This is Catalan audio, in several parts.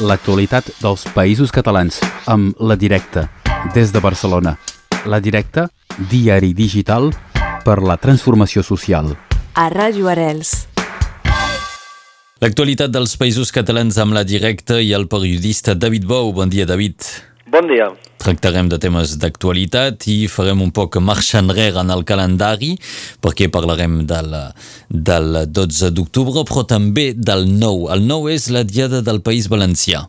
l'actualitat dels països catalans amb La Directa, des de Barcelona. La Directa, diari digital per la transformació social. A Ràdio Arels. L'actualitat dels països catalans amb La Directa i el periodista David Bou. Bon dia, David. Bon dia. Tractarem de temes d'actualitat i farem un poc marxa enrere en el calendari perquè parlarem del, del 12 d'octubre però també del 9. El 9 és la Diada del País Valencià.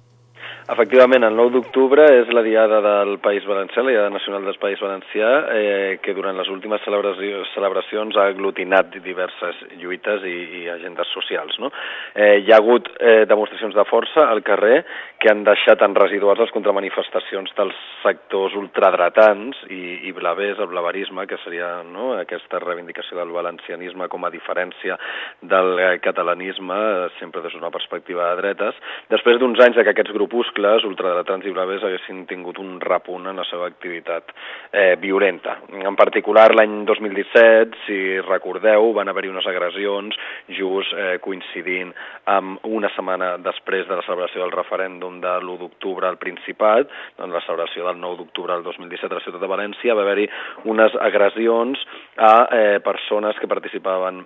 Efectivament, el 9 d'octubre és la Diada del País Valencià, la Diada Nacional del País Valencià, eh, que durant les últimes celebracions ha aglutinat diverses lluites i, i agendes socials. No? Eh, hi ha hagut eh, demostracions de força al carrer que han deixat en residuals les contramanifestacions dels sectors ultradretans i, i blavers, el blaverisme, que seria no, aquesta reivindicació del valencianisme com a diferència del catalanisme, sempre des d'una perspectiva de dretes. Després d'uns anys que aquests grupuscles vehicles ultradretans i blavers haguessin tingut un repunt en la seva activitat eh, violenta. En particular, l'any 2017, si recordeu, van haver-hi unes agressions just eh, coincidint amb una setmana després de la celebració del referèndum de l'1 d'octubre al Principat, en la celebració del 9 d'octubre del 2017 a la ciutat de València, va haver-hi unes agressions a eh, persones que participaven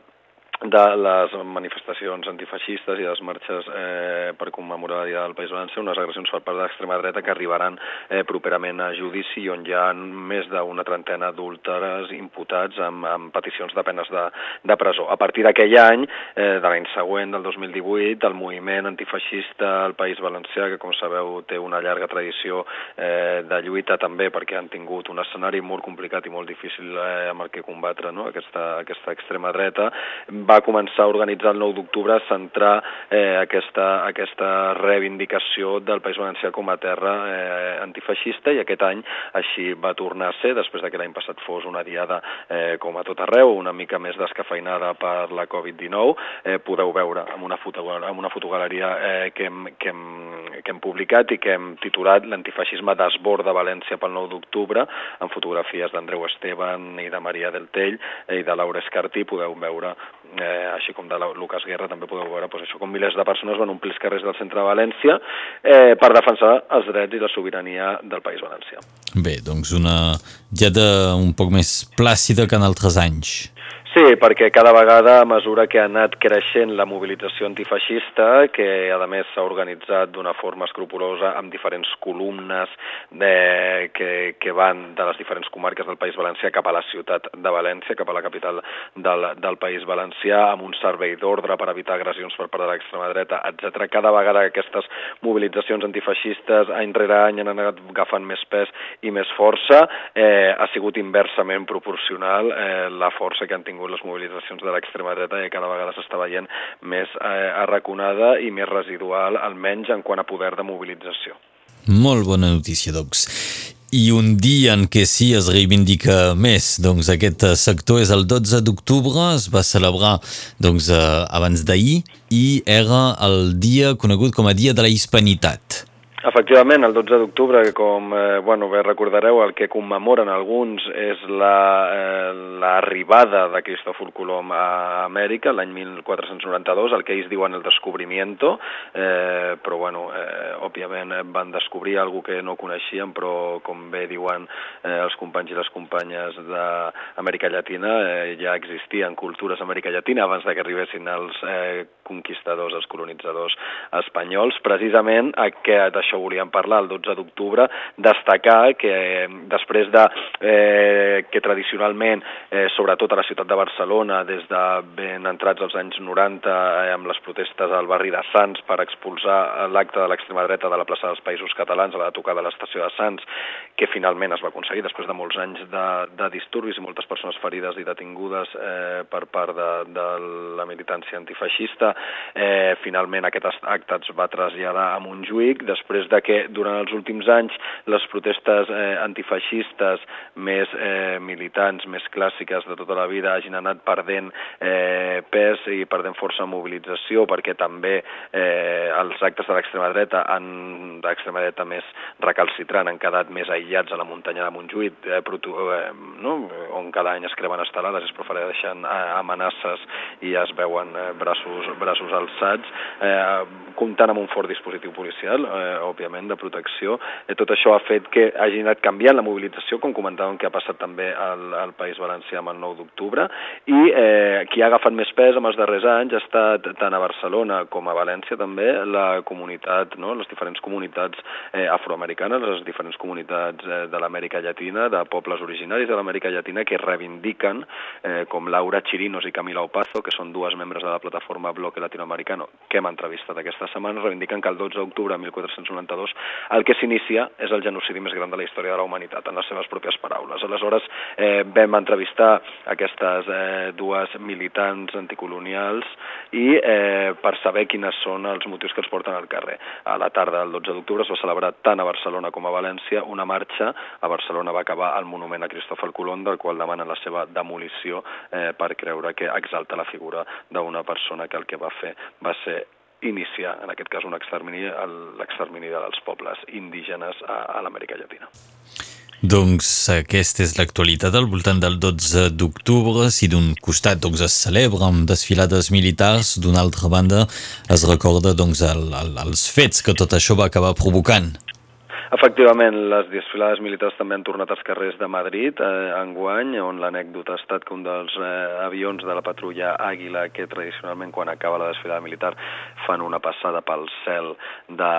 de les manifestacions antifeixistes i les marxes eh, per commemorar la Dia del País Valencià, unes agressions per part de l'extrema dreta que arribaran eh, properament a judici on hi ha més d'una trentena d'últeres imputats amb, amb peticions de penes de, de presó. A partir d'aquell any, eh, de l'any següent, del 2018, el moviment antifeixista al País Valencià, que com sabeu té una llarga tradició eh, de lluita també perquè han tingut un escenari molt complicat i molt difícil eh, amb el que combatre no? aquesta, aquesta extrema dreta, va començar a organitzar el 9 d'octubre, centrar eh, aquesta, aquesta reivindicació del País Valencià com a terra eh, antifeixista i aquest any així va tornar a ser, després de que l'any passat fos una diada eh, com a tot arreu, una mica més descafeinada per la Covid-19, eh, podeu veure amb una, foto, amb una fotogaleria eh, que, hem, que, hem, que hem publicat i que hem titulat L'antifeixisme desborda València pel 9 d'octubre, amb fotografies d'Andreu Esteban i de Maria del Tell eh, i de Laura Escartí, podeu veure eh, així com de Lucas Guerra, també podeu veure pues, això, com milers de persones van omplir els carrers del centre de València eh, per defensar els drets i la sobirania del País Valencià. Bé, doncs una de un poc més plàcida que en altres anys. Sí, perquè cada vegada, a mesura que ha anat creixent la mobilització antifeixista, que a més s'ha organitzat d'una forma escrupulosa amb diferents columnes de, que, que van de les diferents comarques del País Valencià cap a la ciutat de València, cap a la capital del, del País Valencià, amb un servei d'ordre per evitar agressions per part de l'extrema dreta, etc. Cada vegada que aquestes mobilitzacions antifeixistes any rere any han anat agafant més pes i més força, eh, ha sigut inversament proporcional eh, la força que han tingut les mobilitzacions de l'extrema dreta i cada vegada s'està veient més eh, arraconada i més residual, almenys en quant a poder de mobilització. Molt bona notícia, doncs. I un dia en què sí es reivindica més, doncs aquest sector és el 12 d'octubre, es va celebrar doncs, eh, abans d'ahir i era el dia conegut com a Dia de la Hispanitat. Efectivament, el 12 d'octubre, com eh, bueno, bé recordareu, el que commemoren alguns és l'arribada la, eh, de Cristòfor Colom a Amèrica l'any 1492, el que ells diuen el descobrimiento, eh, però bueno, eh, òbviament van descobrir algo que no coneixien, però com bé diuen eh, els companys i les companyes d'Amèrica Llatina, eh, ja existien cultures a Amèrica Llatina abans de que arribessin els eh, conquistadors, els colonitzadors espanyols, precisament aquest, això volíem parlar el 12 d'octubre, destacar que eh, després de eh, que tradicionalment, eh, sobretot a la ciutat de Barcelona, des de ben entrats als anys 90, eh, amb les protestes al barri de Sants per expulsar l'acte de l'extrema dreta de la plaça dels Països Catalans a la tocar de l'estació de Sants, que finalment es va aconseguir després de molts anys de, de disturbis i moltes persones ferides i detingudes eh, per part de, de la militància antifeixista, eh, finalment aquest acte es va traslladar a Montjuïc, després des de que durant els últims anys les protestes eh, antifeixistes més eh, militants, més clàssiques de tota la vida hagin anat perdent eh, pes i perdent força mobilització perquè també eh, els actes de l'extrema dreta han, de l'extrema dreta més recalcitrant han quedat més aïllats a la muntanya de Montjuïc eh, proto, eh, no? on cada any es creuen estelades, es prefereixen eh, amenaces i es veuen eh, braços braços alçats, eh, comptant amb un fort dispositiu policial, eh, òbviament, de protecció. Eh, tot això ha fet que hagi anat canviant la mobilització, com comentàvem que ha passat també al, al País Valencià amb el 9 d'octubre, i eh, qui ha agafat més pes en els darrers anys ha estat tant a Barcelona com a València també la comunitat, no? les diferents comunitats eh, afroamericanes, les diferents comunitats eh, de l'Amèrica Llatina, de pobles originaris de l'Amèrica Llatina que reivindiquen, eh, com Laura Chirinos i Camila Opazo, que són dues membres de la plataforma Bloque Latinoamericano, que hem entrevistat aquesta setmana, reivindiquen que el 12 d'octubre de 1492 el que s'inicia és el genocidi més gran de la història de la humanitat, en les seves pròpies paraules. Aleshores, eh, vam entrevistar aquestes eh, dues militants anticolonials i eh, per saber quines són els motius que els porten al carrer. A la tarda del 12 d'octubre es va celebrar tant a Barcelona com a València una marxa. A Barcelona va acabar el monument a Cristòfol Colón, del qual demanen la seva demolició eh, per creure que exalta la figura d'una persona que el que va fer va ser iniciar, en aquest cas un extermini, l'extermini dels pobles indígenes a, a l'Amèrica Llatina. Doncs aquesta és l'actualitat al voltant del 12 d'octubre. Si d'un costat doncs, es celebra amb desfilades militars, d'una altra banda es recorda doncs, el, el, els fets que tot això va acabar provocant. Efectivament, les desfilades militars també han tornat als carrers de Madrid eh, enguany, on l'anècdota ha estat que un dels eh, avions de la patrulla Àguila, que tradicionalment quan acaba la desfilada militar fan una passada pel cel de,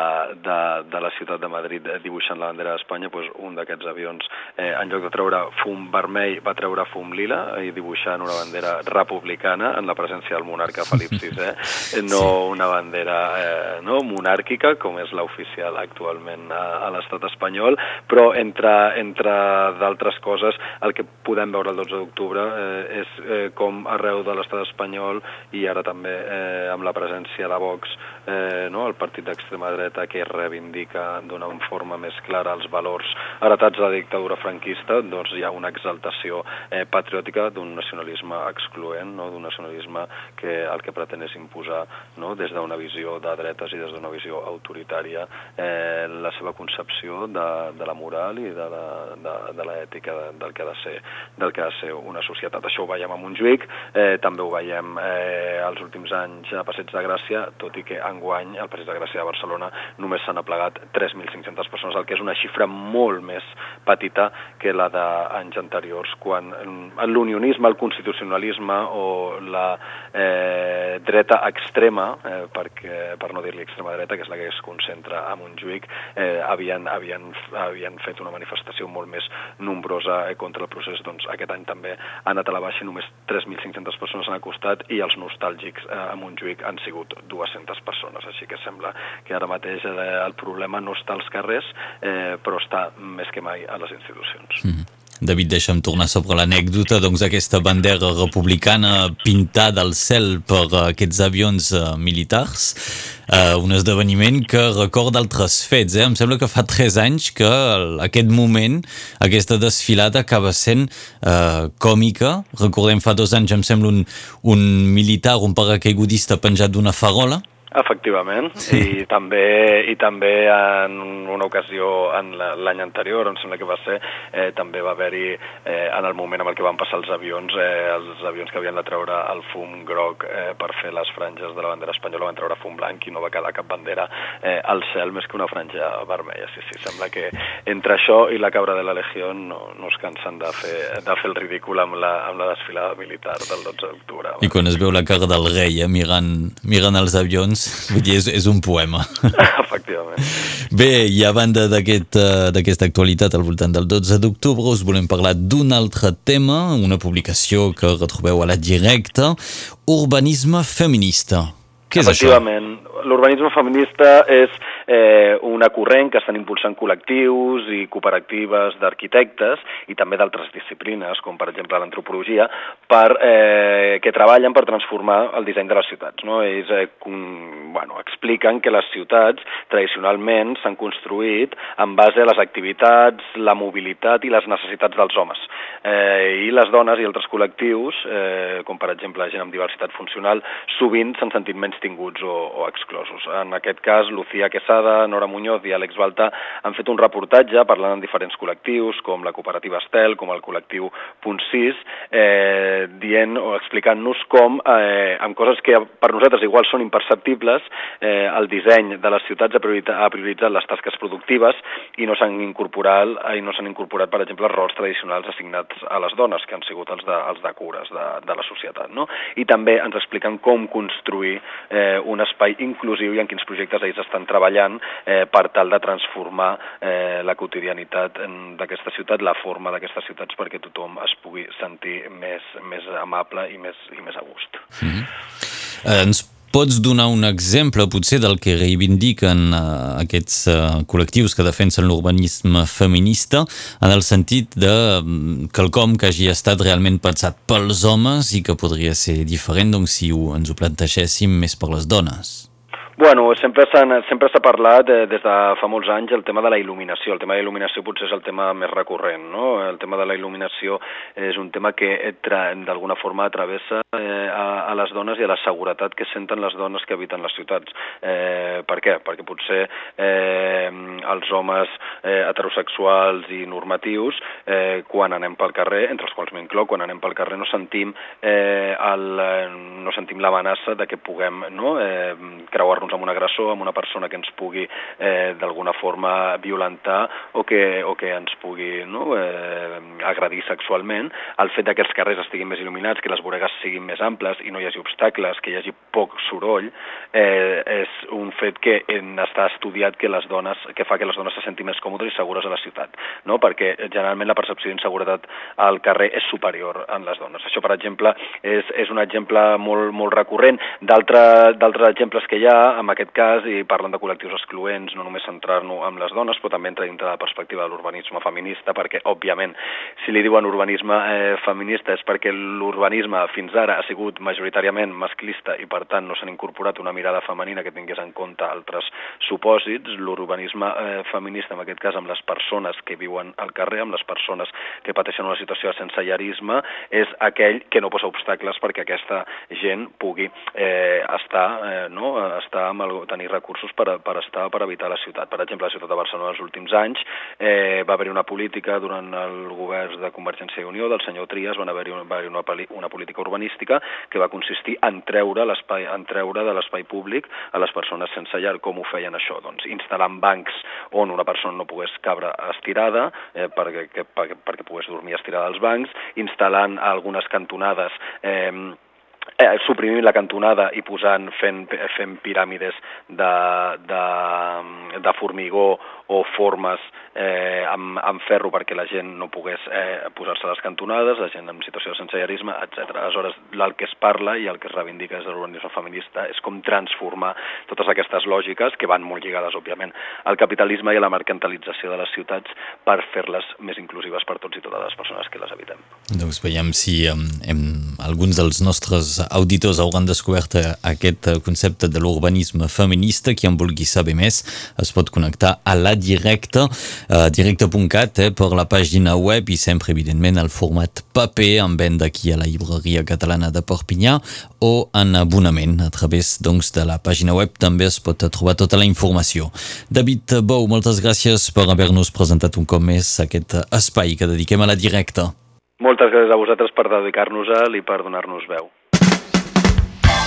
de, de la ciutat de Madrid eh, dibuixant la bandera d'Espanya, doncs un d'aquests avions, eh, en lloc de treure fum vermell, va treure fum lila i dibuixant una bandera republicana en la presència del monarca Felip VI, eh? no una bandera eh, no monàrquica, com és l'oficial actualment a, a l'estat espanyol, però entre, entre d'altres coses el que podem veure el 12 d'octubre eh, és eh, com arreu de l'estat espanyol i ara també eh, amb la presència de Vox, eh, no, el partit d'extrema dreta que reivindica d'una forma més clara els valors heretats de la dictadura franquista, doncs hi ha una exaltació eh, patriòtica d'un nacionalisme excloent, no, d'un nacionalisme que el que pretén és imposar no, des d'una visió de dretes i des d'una visió autoritària eh, la seva concepció concepció de, de la moral i de, la, de, de l'ètica de, del, que ha de ser, del que ha de ser una societat. Això ho veiem a Montjuïc, eh, també ho veiem eh, els últims anys a Passeig de Gràcia, tot i que enguany al Passeig de Gràcia de Barcelona només s'han aplegat 3.500 persones, el que és una xifra molt més petita que la d'anys anteriors, quan l'unionisme, el constitucionalisme o la eh, dreta extrema, eh, perquè, per no dir-li extrema dreta, que és la que es concentra a Montjuïc, eh, havia havien, havien, havien fet una manifestació molt més nombrosa eh, contra el procés, doncs aquest any també ha anat a la baixa només 3.500 persones han acostat i els nostàlgics eh, a Montjuïc han sigut 200 persones, així que sembla que ara mateix eh, el problema no està als carrers, eh, però està més que mai a les institucions. Mm -hmm. David, deixa'm tornar sobre l'anècdota, doncs aquesta bandera republicana pintada al cel per aquests avions uh, militars, uh, un esdeveniment que recorda altres fets, eh? em sembla que fa tres anys que aquest moment, aquesta desfilada acaba sent uh, còmica, recordem fa dos anys em sembla un, un militar, un paracaigudista penjat d'una farola, Efectivament, sí. i també i també en una ocasió en l'any anterior, em sembla que va ser, eh, també va haver-hi eh, en el moment en el que van passar els avions, eh, els avions que havien de treure el fum groc eh, per fer les franges de la bandera espanyola van treure fum blanc i no va quedar cap bandera eh, al cel més que una franja vermella. Sí, sí, sembla que entre això i la cabra de la Legió no, no es cansen de fer, de fer el ridícul amb la, amb la desfilada militar del 12 d'octubre. I quan es veu la cara del rei eh, mirant, mirant els avions Vull dir, és, és un poema. Efectivament. Bé, i a banda eh, d'aquesta aquest, actualitat al voltant del 12 d'octubre, us volem parlar d'un altre tema, una publicació que retrobeu a la directa, Urbanisme feminista. Què és això? Efectivament. L'urbanisme feminista és eh, una corrent que estan impulsant col·lectius i cooperatives d'arquitectes i també d'altres disciplines, com per exemple l'antropologia, per, eh, que treballen per transformar el disseny de les ciutats. No? Ells eh, com, bueno, expliquen que les ciutats tradicionalment s'han construït en base a les activitats, la mobilitat i les necessitats dels homes. Eh, I les dones i altres col·lectius, eh, com per exemple la gent amb diversitat funcional, sovint s'han sentit menys tinguts o, o exclosos. En aquest cas, Lucía Quesada, Nora Muñoz i Àlex Balta han fet un reportatge parlant amb diferents col·lectius, com la cooperativa Estel, com el col·lectiu Punt 6, eh, dient o explicant-nos com, eh, amb coses que per nosaltres igual són imperceptibles, eh, el disseny de les ciutats ha, prioritzat, ha prioritzat les tasques productives i no s'han incorporat, eh, no s'han incorporat, per exemple, rols tradicionals assignats a les dones, que han sigut els de, els de cures de, de la societat. No? I també ens expliquen com construir eh, un espai inclusiu i en quins projectes ells estan treballant eh, per tal de transformar eh, la quotidianitat d'aquesta ciutat, la forma d'aquestes ciutats perquè tothom es pugui sentir més, més amable i més, i més a gust. Mm -hmm. eh, ens pots donar un exemple, potser, del que reivindiquen uh, aquests uh, col·lectius que defensen l'urbanisme feminista, en el sentit de um, quelcom que hagi estat realment pensat pels homes i que podria ser diferent doncs, si ho, ens ho plantegéssim més per les dones? Bueno, sempre s'ha parlat eh, des de fa molts anys el tema de la il·luminació. El tema de la il·luminació potser és el tema més recurrent, no? El tema de la il·luminació és un tema que d'alguna forma travessa eh, a, a les dones i a la seguretat que senten les dones que habiten les ciutats. Eh, per què? Perquè potser eh, els homes eh, heterosexuals i normatius, eh, quan anem pel carrer, entre els quals m'inclou, quan anem pel carrer no sentim eh, el, no sentim l'amenaça de que puguem no, eh, creuar-nos doncs, amb un agressor, amb una persona que ens pugui eh, d'alguna forma violentar o que, o que ens pugui no, eh, agredir sexualment, el fet que els carrers estiguin més il·luminats, que les voregues siguin més amples i no hi hagi obstacles, que hi hagi poc soroll, eh, és un fet que està estudiat que les dones que fa que les dones se sentin més còmodes i segures a la ciutat, no? perquè generalment la percepció d'inseguretat al carrer és superior en les dones. Això, per exemple, és, és un exemple molt, molt recurrent. D'altres exemples que hi ha en aquest cas, i parlen de col·lectius excloents, no només centrar-nos amb les dones, però també entra dintre de la perspectiva de l'urbanisme feminista, perquè, òbviament, si li diuen urbanisme eh, feminista és perquè l'urbanisme fins ara ha sigut majoritàriament masclista i, per tant, no s'han incorporat una mirada femenina que tingués en compte altres supòsits. L'urbanisme eh, feminista, en aquest cas, amb les persones que viuen al carrer, amb les persones que pateixen una situació de sensellarisme, és aquell que no posa obstacles perquè aquesta gent pugui eh, estar, eh, no, estar amb el, tenir recursos per, per estar, per evitar la ciutat. Per exemple, la ciutat de Barcelona els últims anys eh, va haver una política durant el govern de Convergència i Unió del senyor Trias, van haver-hi una, una, una política urbanística que va consistir en treure en treure de l'espai públic a les persones sense llar. Com ho feien això? Doncs instal·lant bancs on una persona no pogués cabre estirada eh, perquè, perquè, perquè pogués dormir estirada als bancs, instal·lant algunes cantonades eh, eh, suprimint la cantonada i posant, fent, fent piràmides de, de, de formigó o formes eh, amb, amb ferro perquè la gent no pogués eh, posar-se a les cantonades, la gent en situació de sensellarisme, etc. Aleshores, el que es parla i el que es reivindica és l'urbanisme feminista és com transformar totes aquestes lògiques, que van molt lligades, òbviament, al capitalisme i a la mercantilització de les ciutats per fer-les més inclusives per tots i totes les persones que les habitem. Doncs veiem si um, hem, alguns dels nostres auditors hauran descobert aquest concepte de l'urbanisme feminista. Qui en vulgui saber més es pot connectar a la directe, uh, directe.cat eh, per la pàgina web i sempre, evidentment, el format paper en venda aquí a la llibreria catalana de Perpinyà o en abonament a través doncs, de la pàgina web també es pot trobar tota la informació. David Bou, moltes gràcies per haver-nos presentat un cop més aquest espai que dediquem a la directa. Moltes gràcies a vosaltres per dedicar-nos-a i per donar-nos veu.